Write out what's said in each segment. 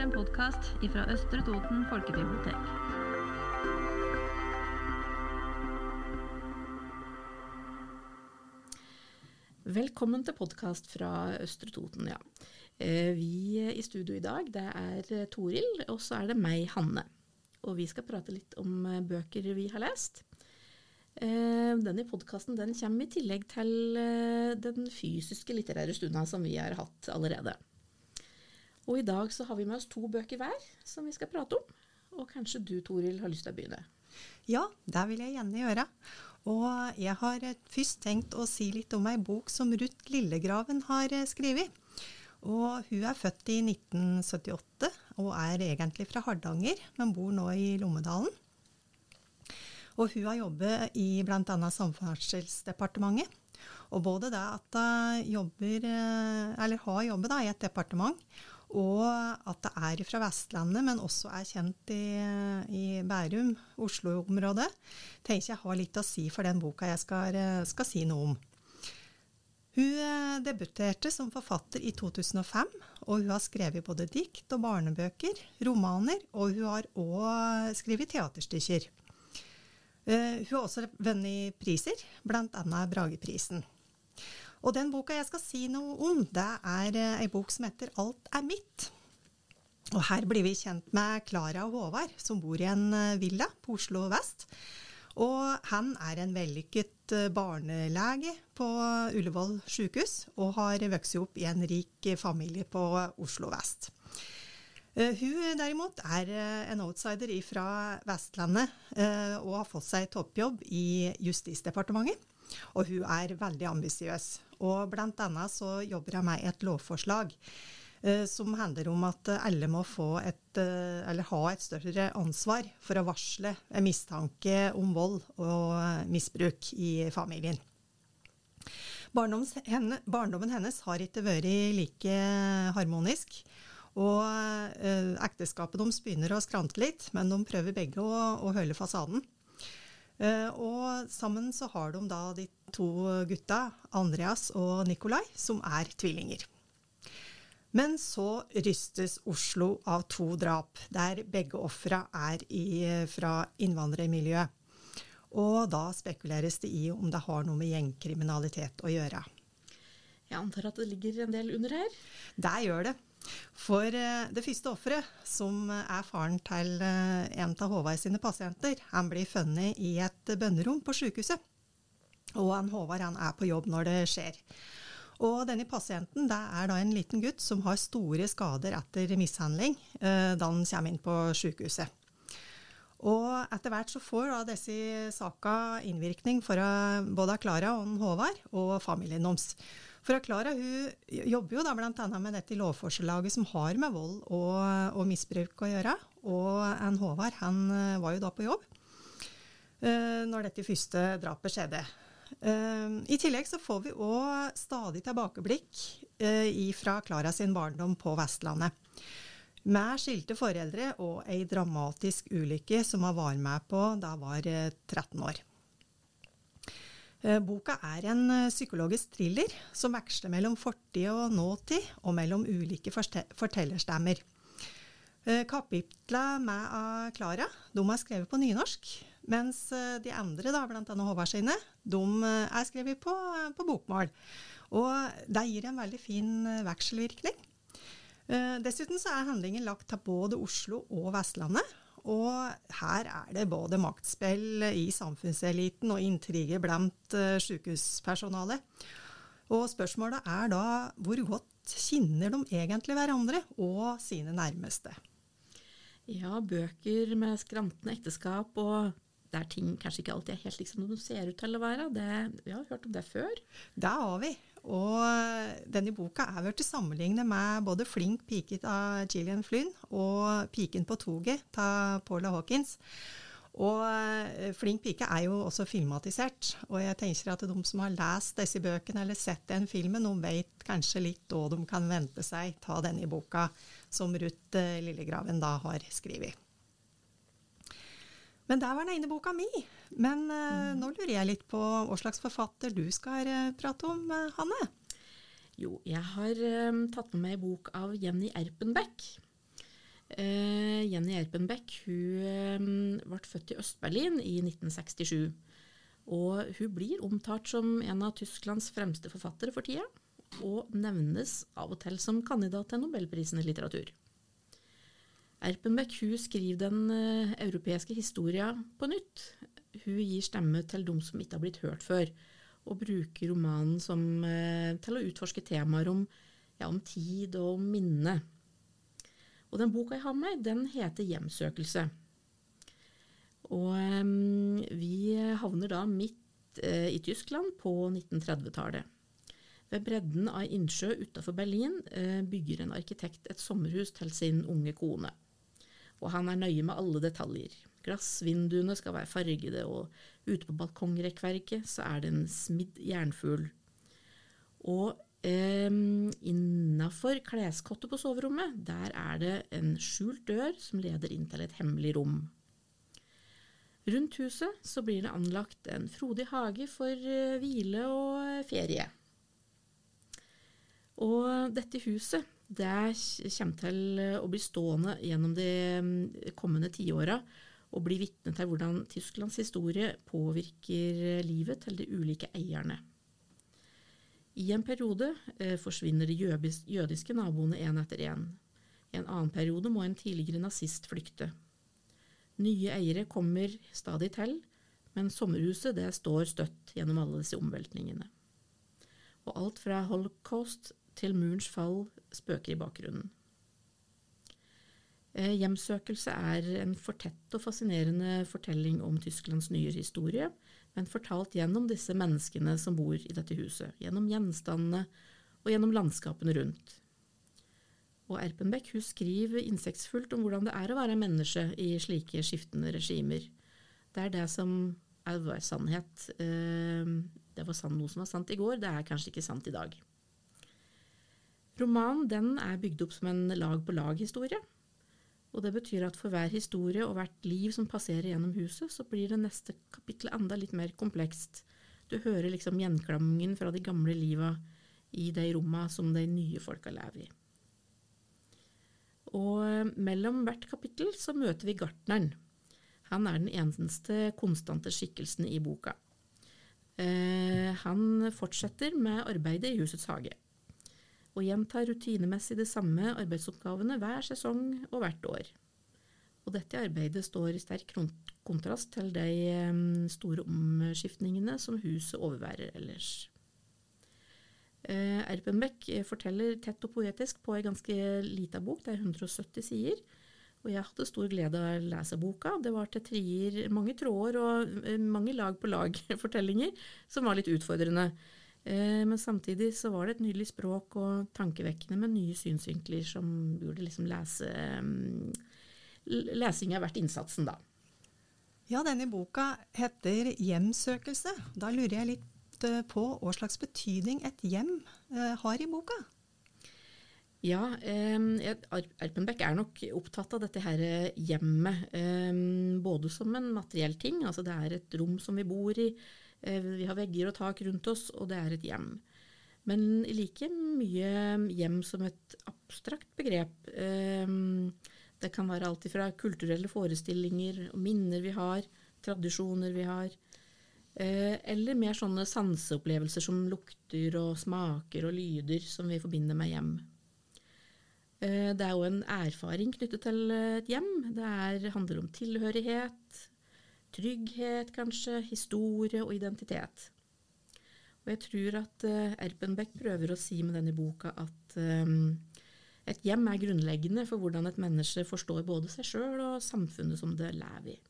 er en podkast fra Østre Toten folkebibliotek. Velkommen til podkast fra Østre Toten, ja. Eh, vi i studio i dag, det er Toril, og så er det meg, Hanne. Og vi skal prate litt om eh, bøker vi har lest. Eh, denne podkasten den kommer i tillegg til den fysiske litterære stunda som vi har hatt allerede. Og i dag så har vi med oss to bøker hver som vi skal prate om. Og kanskje du, Toril, har lyst til å begynne? Ja, det vil jeg gjerne gjøre. Og jeg har først tenkt å si litt om ei bok som Ruth Lillegraven har eh, skrevet. Og hun er født i 1978 og er egentlig fra Hardanger, men bor nå i Lommedalen. Og hun har jobbet i bl.a. Samferdselsdepartementet. Og både det at hun jobber, eh, eller har jobbet da, i et departement, og at det er fra Vestlandet, men også er kjent i, i Bærum, Oslo-området, tenker jeg har litt å si for den boka jeg skal, skal si noe om. Hun eh, debuterte som forfatter i 2005, og hun har skrevet både dikt og barnebøker, romaner, og hun har òg skrevet teaterstykker. Eh, hun har også vunnet priser, bl.a. Brageprisen. Og den boka jeg skal si noe om, det er eh, ei bok som heter Alt er mitt. Og her blir vi kjent med Klara og Håvard, som bor i en eh, villa på Oslo vest. Og han er en vellykket eh, barnelege på Ullevål sykehus, og har vokst opp i en rik familie på Oslo vest. Hun derimot er en outsider fra Vestlandet og har fått seg toppjobb i Justisdepartementet. Og hun er veldig ambisiøs. Og blant annet så jobber jeg med et lovforslag eh, som handler om at alle må få et, eller ha et større ansvar for å varsle mistanke om vold og misbruk i familien. Barndommen hennes har ikke vært like harmonisk. Og eh, ekteskapet deres begynner å skrante litt, men de prøver begge å, å holde fasaden. Eh, og sammen så har de da de to gutta, Andreas og Nikolai, som er tvillinger. Men så rystes Oslo av to drap, der begge ofra er i, fra innvandrermiljøet. Og da spekuleres det i om det har noe med gjengkriminalitet å gjøre. Jeg antar at det ligger en del under her? Det gjør det. For eh, det første offeret, som er faren til eh, en av Håvard sine pasienter, han blir funnet i et bønnerom på sykehuset. Og han Håvard han er på jobb når det skjer. Og denne pasienten det er da en liten gutt som har store skader etter mishandling eh, da han kommer inn på sykehuset. Og etter hvert så får da disse saka innvirkning for både Klara og Håvard og familien deres. For Klara hun jobber jo da bl.a. med dette lovforslaget som har med vold og, og, misbruk å gjøre. Og en Håvard han eh, var jo da på jobb uh, når dette første drapet skjedde. Uh, I tillegg så får vi òg stadig tilbakeblikk uh, fra Klara sin barndom på Vestlandet. Med skilte foreldre og ei dramatisk ulykke som hun var med på da hun var 13 år. Eh, boka er en eh, psykologisk thriller som veksler mellom fortid og nåtid, og mellom ulike fortellerstemmer. Eh, Kapitlene med Klara de er skrevet på nynorsk, mens de andre, da, bl.a. Håvard sine, de er skrevet på, på bokmål. Og det gir en veldig fin vekselvirkning. Dessuten så er handlingen lagt til både Oslo og Vestlandet, og her er det både maktspill i samfunnseliten og intriger blant uh, sykehuspersonalet. Og spørsmålet er da hvor godt kjenner de egentlig hverandre og sine nærmeste? Ja, bøker med skrantende ekteskap og der ting kanskje ikke alltid er helt liksom de ser ut til å være. Det, vi har hørt om det før. Det har vi. Og denne boka er blitt sammenlignet med både 'Flink pike' av Gillian Flynn og 'Piken på toget' av Paula Hawkins. Og eh, 'Flink pike' er jo også filmatisert. Og jeg tenker at de som har lest disse bøkene eller sett den filmen, de vet kanskje litt hva de kan vente seg ta denne boka som Ruth eh, Lillegraven da har skrevet. Men der var den ene boka mi. Men uh, mm. nå lurer jeg litt på hva slags forfatter du skal uh, prate om, uh, Hanne? Jo, jeg har tatt med meg ei bok av Jenny Erpenbeck. Eh, Jenny Erpenbeck hun eh, ble født i Øst-Berlin i 1967. Og hun blir omtalt som en av Tysklands fremste forfattere for tida, og nevnes av og til som kandidat til Nobelprisen i litteratur. Erpenbeck skriver den eh, europeiske historia på nytt. Hun gir stemme til de som ikke har blitt hørt før, og bruker romanen som, eh, til å utforske temaer om, ja, om tid og om minne. Og den boka jeg har med den heter 'Hjemsøkelse'. Og um, vi havner da midt uh, i Tyskland på 1930-tallet. Ved bredden av innsjø utafor Berlin uh, bygger en arkitekt et sommerhus til sin unge kone. Og han er nøye med alle detaljer. Glassvinduene skal være fargede, og ute på balkongrekkverket så er det en smidd jernfugl. Og eh, innafor kleskottet på soverommet, der er det en skjult dør som leder inn til et hemmelig rom. Rundt huset så blir det anlagt en frodig hage for uh, hvile og uh, ferie. Og dette huset det kommer til å bli stående gjennom de um, kommende tiåra og bli vitne til hvordan Tysklands historie påvirker livet til de ulike eierne. I en periode eh, forsvinner de jødiske naboene én etter én. I en annen periode må en tidligere nazist flykte. Nye eiere kommer stadig til, men sommerhuset det står støtt gjennom alle disse omveltningene. Og alt fra holocaust til murens fall spøker i bakgrunnen. Eh, hjemsøkelse er en fortett og fascinerende fortelling om Tysklands nye historie, men fortalt gjennom disse menneskene som bor i dette huset, gjennom gjenstandene og gjennom landskapene rundt. Og Erpenbeck hun skriver innsiktsfullt om hvordan det er å være menneske i slike skiftende regimer. Det er det som er vår sannhet. Eh, det var noe som var sant i går, det er kanskje ikke sant i dag. Romanen den er bygd opp som en lag-på-lag-historie. Og det betyr at for hver historie og hvert liv som passerer gjennom huset, så blir det neste kapittel enda litt mer komplekst. Du hører liksom gjenklangen fra de gamle liva i de romma som de nye folka lever i. Og eh, mellom hvert kapittel så møter vi gartneren. Han er den eneste konstante skikkelsen i boka. Eh, han fortsetter med arbeidet i husets hage og gjentar rutinemessig de samme arbeidsoppgavene hver sesong og hvert år. Og dette arbeidet står i sterk kontrast til de store omskiftningene som huset overværer ellers. Eh, Erpenbeck forteller tett og poetisk på ei ganske lita bok, det er 170 sider. Og jeg hadde stor glede av å lese boka. Det var til trier, mange tråder og eh, mange lag på lag-fortellinger som var litt utfordrende. Eh, men samtidig så var det et nydelig språk og tankevekkende med nye synsvinkler som burde liksom lese um, Lesing er verdt innsatsen, da. Ja, denne boka heter 'Hjemsøkelse'. Da lurer jeg litt uh, på hva slags betydning et hjem uh, har i boka? Ja, eh, Arpenbeck er nok opptatt av dette her hjemmet. Eh, både som en materiell ting, altså det er et rom som vi bor i. Eh, vi har vegger og tak rundt oss, og det er et hjem. Men like mye hjem som et abstrakt begrep. Eh, det kan være alt fra kulturelle forestillinger og minner vi har, tradisjoner vi har, eh, eller mer sånne sanseopplevelser som lukter og smaker og lyder som vi forbinder med hjem. Det er jo en erfaring knyttet til et hjem. Det er, handler om tilhørighet, Trygghet, kanskje, historie og identitet. Og jeg tror at uh, Erpenbeck prøver å si med denne boka at um, et hjem er grunnleggende for hvordan et menneske forstår både seg sjøl og samfunnet som det lever i.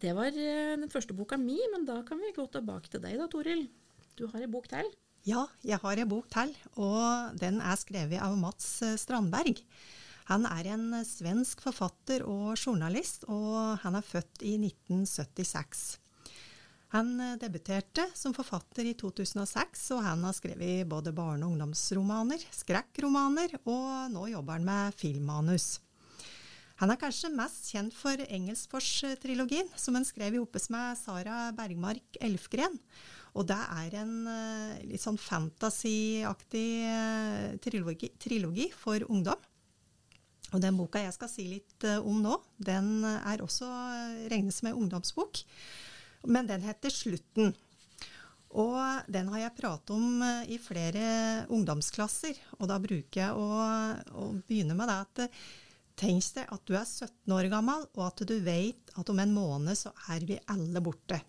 Det var uh, den første boka mi, men da kan vi gå tilbake til deg da, Toril. Du har ei bok til? Ja, jeg har ei bok til, og den er skrevet av Mats Strandberg. Han er en svensk forfatter og journalist, og han er født i 1976. Han debuterte som forfatter i 2006, og han har skrevet både barne- og ungdomsromaner, skrekkromaner, og nå jobber han med filmmanus. Han er kanskje mest kjent for Engelsfors-trilogien, som han skrev hoppes med Sara Bergmark Elfgren. Og det er en uh, litt sånn fantasyaktig trilogi, trilogi, for ungdom. Og den boka jeg skal si litt eh, om nå, den er også eh, regnes som en ungdomsbok. Men den heter 'Slutten'. Og den har jeg pratet om eh, i flere ungdomsklasser. Og da bruker jeg å, å begynne med det at tenk deg at du er 17 år gammel, og at du vet at om en måned så er vi alle borte.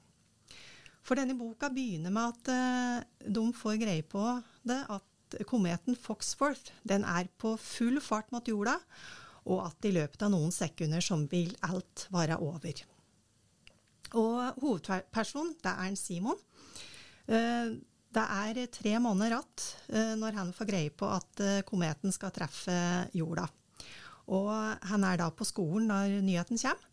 For denne boka begynner med at de får greie på det, at kometen Foxforth den er på full fart mot jorda, og at i løpet av noen sekunder så vil alt være over. Og hovedpersonen, det er en Simon. Uh, det er tre måneder igjen uh, når han får greie på at kometen skal treffe jorda. Og han er da på skolen når nyheten kommer.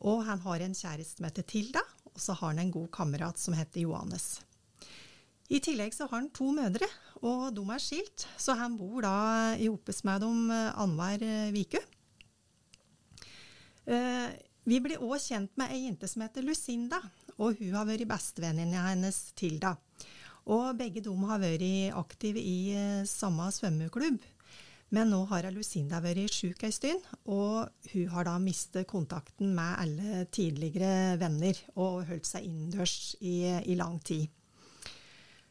Og han har en kjæreste som heter Tilda, og så har han en god kamerat som heter Johannes. I tillegg så har han to mødre, og de er skilt, så han bor da i hopes med dem eh, annenhver eh, uke. Eh, vi blir òg kjent med ei jente som heter Lucinda, og hun har vært bestevenninna hennes Tilda. Og begge de har vært aktive i samme svømmeklubb. Men nå har Lucinda vært syk ei stund, og hun har da mistet kontakten med alle tidligere venner og holdt seg innendørs i, i, lang tid.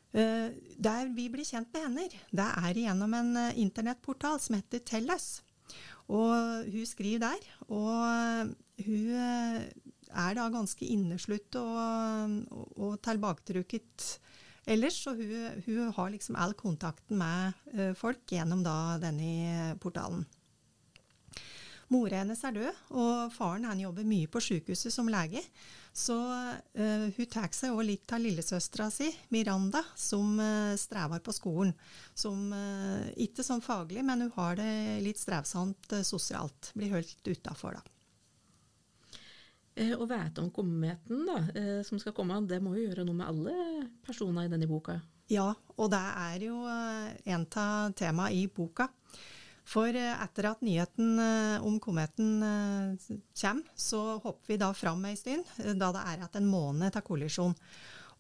Uh, der vi blir kjent med henne, det er gjennom en uh, internettportal som heter Tellus. Og hun skriver der, og hun uh, er da ganske inneslutt og, og, og tilbaketrukket ellers. Så hun, hun, har liksom all kontakten med folk gjennom da denne portalen. Mora hennes er død, og faren han jobber mye på sykehuset som lege. Så uh, hun tar seg òg litt av lillesøstera si, Miranda, som uh, strever på skolen. Som ikke sånn faglig, men hun har det litt strevsomt sosialt. Blir holdt utafor, da. Å vite om kometen da, som skal komme, det må jo gjøre noe med alle personer i denne boka? Ja, og det er jo en av temaene i boka. For etter at nyheten om kometen kommer, så hopper vi da fram ei stund, da det er igjen en måned til kollisjon.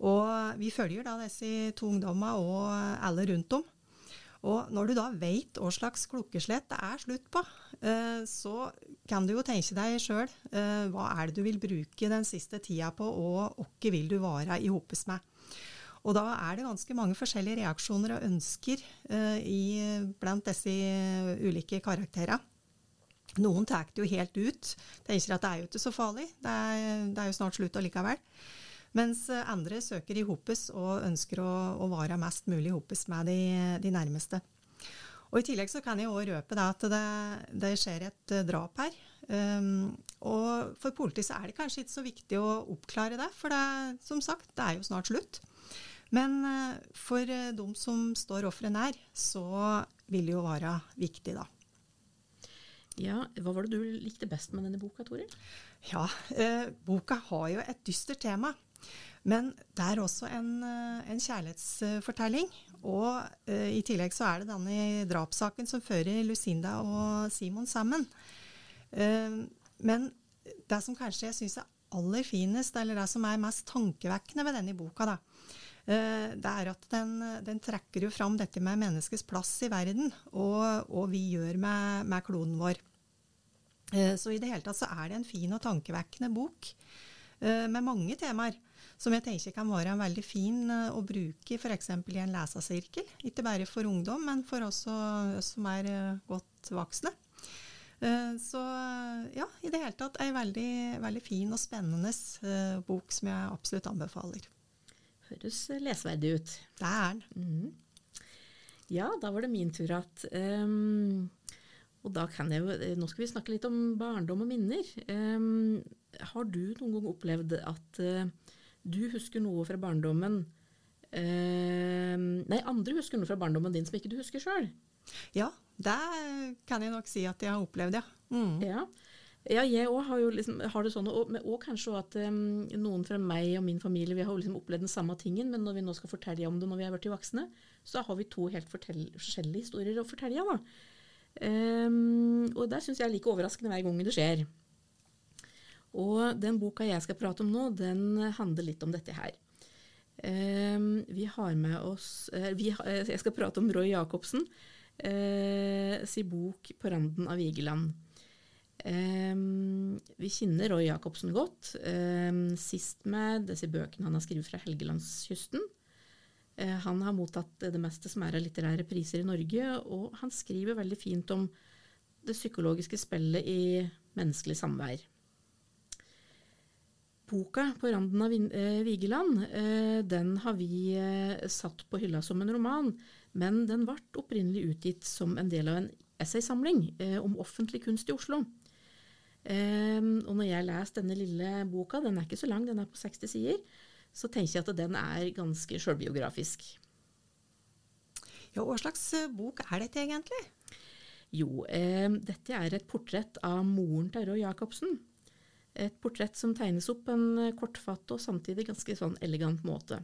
Og vi følger da disse to ungdommene og alle rundt om. Og når du da vet hva slags klokkeslett det er slutt på, eh, så kan du jo tenke deg sjøl eh, hva er det du vil bruke den siste tida på, og hvem vil du være i hopes med. Og da er det ganske mange forskjellige reaksjoner og ønsker eh, i, blant disse ulike karakterene. Noen tar det jo helt ut. Tenker at det er jo ikke så farlig, det er, det er jo snart slutt allikevel. Mens eh, andre søker i hopes og ønsker å, å være mest mulig i hopes med de, de, nærmeste. Og I tillegg så kan jeg også røpe at det, det, skjer et uh, drap her. Um, og For politiet så er det kanskje ikke så viktig å oppklare det, for det, som sagt, det er jo snart slutt. Men uh, for uh, de som står offeret nær, så vil det jo være viktig, da. Ja, Hva var det du likte best med denne boka, Toril? Ja, boka har jo et dystert tema. Men det er også en, eh, en kjærlighetsfortelling. Og eh, i tillegg så er det denne drapssaken som fører Lucinda og Simon sammen. Eh, men det som kanskje jeg syns er aller finest, eller det som er mest tankevekkende ved denne boka, da, det er at den, den, trekker jo fram dette med menneskets plass i verden, og, og vi gjør med, med kloden vår. Så i det hele tatt så er det en fin og tankevekkende bok med mange temaer som jeg tenker kan være en veldig fin eh, å bruke f.eks. i en lesesirkel. Ikke bare for ungdom, men for oss som er eh, godt voksne. Eh, så ja, i det hele tatt ei veldig, veldig fin og spennende bok som jeg absolutt anbefaler. Høres lesverdig ut. Det er den. Mm. Ja, da var det min tur igjen. Um, og da kan jeg jo, Nå skal vi snakke litt om barndom og minner. Um, har du noen gang opplevd at uh, du husker noe fra barndommen uh, Nei, andre husker noe fra barndommen din som ikke du husker sjøl. Ja, det kan jeg nok si at jeg har opplevd, ja. Mm. ja. Ja, jeg òg har liksom, har det sånn, og, og kanskje at um, noen fra meg og min familie vi har liksom opplevd den samme tingen, men når vi nå skal fortelle om det når vi er blitt voksne, så har vi to helt forskjellige historier å fortelle. da. Um, og der syns jeg er like overraskende hver gang det skjer. Og den boka jeg skal prate om nå, den handler litt om dette her. Um, vi har med oss uh, vi, uh, Jeg skal prate om Roy Jacobsen. uh, si bok 'På randen av Vigeland'. Eh, vi kjenner Roy Jacobsen godt, eh, sist med disse bøkene han har skrevet fra Helgelandskysten. Eh, han har mottatt det meste som er av litterære priser i Norge, og han skriver veldig fint om det psykologiske spillet i menneskelig samvær. Boka 'På randen av Vigeland' den har vi satt på hylla som en roman, men den ble opprinnelig utgitt som en del av en essaysamling om offentlig kunst i Oslo. Og når jeg leser denne lille boka, den er ikke så lang, den er på 60 sider, så tenker jeg at den er ganske sjølbiografisk. Ja, Hva slags bok er dette egentlig? Jo, eh, dette er et portrett av moren til Roy Jacobsen. Et portrett som tegnes opp på en kortfattet og samtidig ganske sånn elegant måte.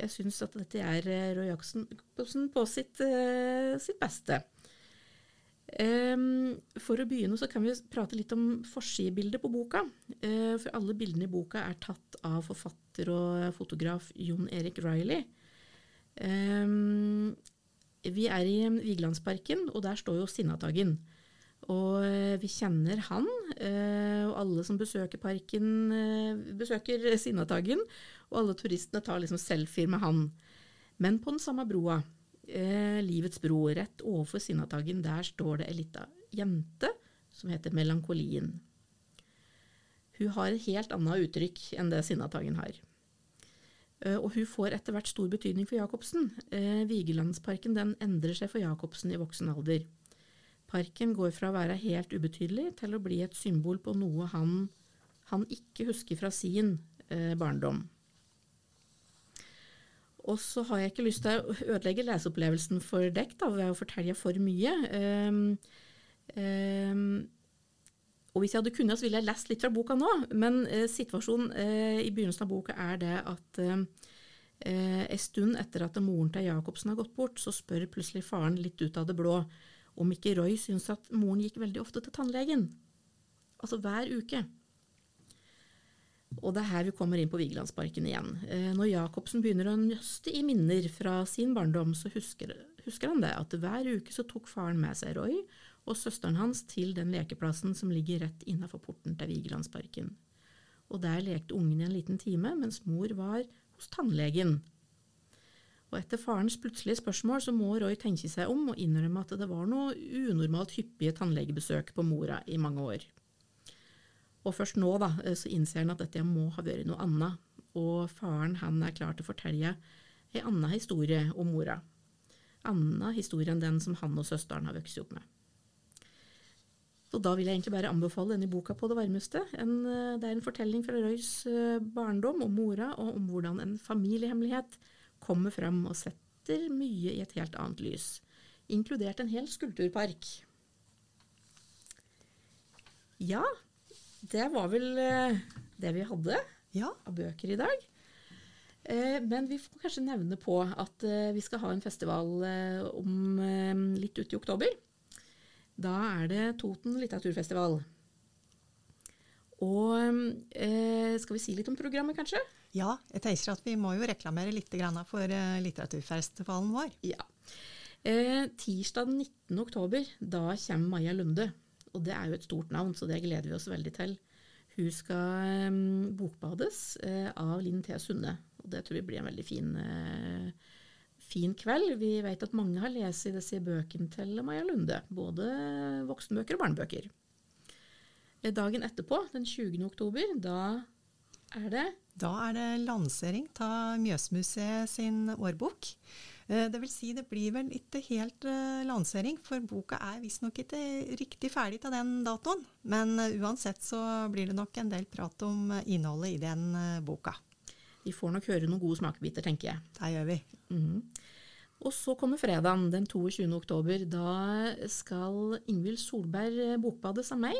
Jeg syns at dette er Roy Jacobsen på sitt, uh, sitt beste. Um, for å begynne så kan vi prate litt om forsidebildet på boka. Uh, for alle bildene i boka er tatt av forfatter og fotograf Jon Erik Riley. Um, vi er i Vigelandsparken, og der står jo Sinnataggen. Og vi kjenner han, og alle som besøker parken, besøker Sinnataggen. Og alle turistene tar liksom selfier med han. Men på den samme broa, Livets bro, rett overfor Sinnataggen, der står det ei lita jente som heter Melankolien. Hun har et helt annet uttrykk enn det Sinnataggen har. Og hun får etter hvert stor betydning for Jacobsen. Eh, Vigelandsparken den endrer seg for Jacobsen i voksen alder. Parken går fra å være helt ubetydelig til å bli et symbol på noe han, han ikke husker fra sin eh, barndom. Og så har jeg ikke lyst til å ødelegge leseopplevelsen for dekk da, ved å fortelle for mye. Um, um, og hvis jeg hadde kunnet, så ville jeg lest litt fra boka nå, men uh, situasjonen uh, i begynnelsen av boka er det at uh, en stund etter at moren til Jacobsen har gått bort, så spør plutselig faren litt ut av det blå om ikke Roy syns at moren gikk veldig ofte til tannlegen. Altså hver uke. Og det er her vi kommer inn på Vigelandsparken igjen. Eh, når Jacobsen begynner å nøste i minner fra sin barndom, så husker, husker han det, at hver uke så tok faren med seg Roy og søsteren hans til den lekeplassen som ligger rett innafor porten til Vigelandsparken. Og der lekte ungen i en liten time, mens mor var hos tannlegen. Og etter farens plutselige spørsmål så må Roy tenke seg om og innrømme at det var noe unormalt hyppige tannlegebesøk på mora i mange år. Og først nå da, så innser han at dette må ha vært noe annet, og faren han er klar til å fortelle ei anna historie om mora. Anna historie enn den som han og søsteren har vokst opp med. Så da vil jeg egentlig bare anbefale denne boka på det varmeste. En, det er en fortelling fra Røys barndom om mora, og om hvordan en familiehemmelighet kommer fram og setter mye i et helt annet lys. Inkludert en hel skulpturpark. Ja, det var vel det vi hadde ja. av bøker i dag. Men vi får kanskje nevne på at vi skal ha en festival om litt uti i oktober. Da er det Toten litteraturfestival. Og eh, skal vi si litt om programmet, kanskje? Ja, jeg tenker at vi må jo reklamere litt for eh, litteraturfestivalen vår. Ja. tirsdag tirsdag 19. oktober, da kommer Maja Lunde. Og det er jo et stort navn, så det gleder vi oss veldig til. Hun skal um, bokbades uh, av Linn T. Sunde. Og det tror vi blir en veldig fin, uh, fin kveld. Vi vet at mange har lest disse bøkene til Maja Lunde. Både voksenbøker og barnebøker. Dagen etterpå, den 20. oktober, da er det Da er det lansering av Mjøsmuseet sin årbok. Det vil si, det blir vel ikke helt uh, lansering, for boka er visstnok ikke riktig ferdig til den datoen. Men uh, uansett så blir det nok en del prat om uh, innholdet i den boka. Vi får nok høre noen gode smakebiter, tenker jeg. Det gjør vi. Mm. Og så kommer fredagen den 22. oktober. Da skal Ingvild Solberg bokbades av meg.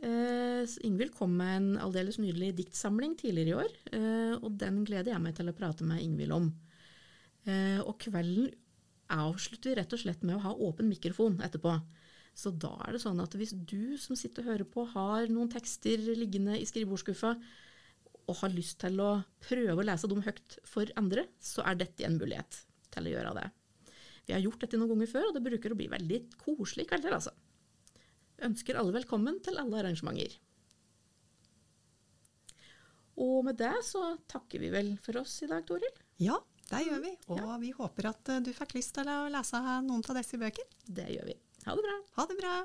Ingvild kom med en aldeles nydelig diktsamling tidligere i år, og den gleder jeg meg til å prate med Ingvild om. Eh, og kvelden avslutter vi rett og slett med å ha åpen mikrofon etterpå. Så da er det sånn at hvis du som sitter og hører på, har noen tekster liggende i skrivebordsskuffa, og har lyst til å prøve å lese dem høyt for andre, så er dette en mulighet til å gjøre det. Vi har gjort dette noen ganger før, og det bruker å bli veldig koselige kvelder, altså. Ønsker alle velkommen til alle arrangementer. Og med det så takker vi vel for oss i dag, Toril. Ja, det gjør vi. Og vi håper at eh, du fikk lyst til å lese noen av disse bøkene. Det gjør vi. Ha det bra. Ha det bra!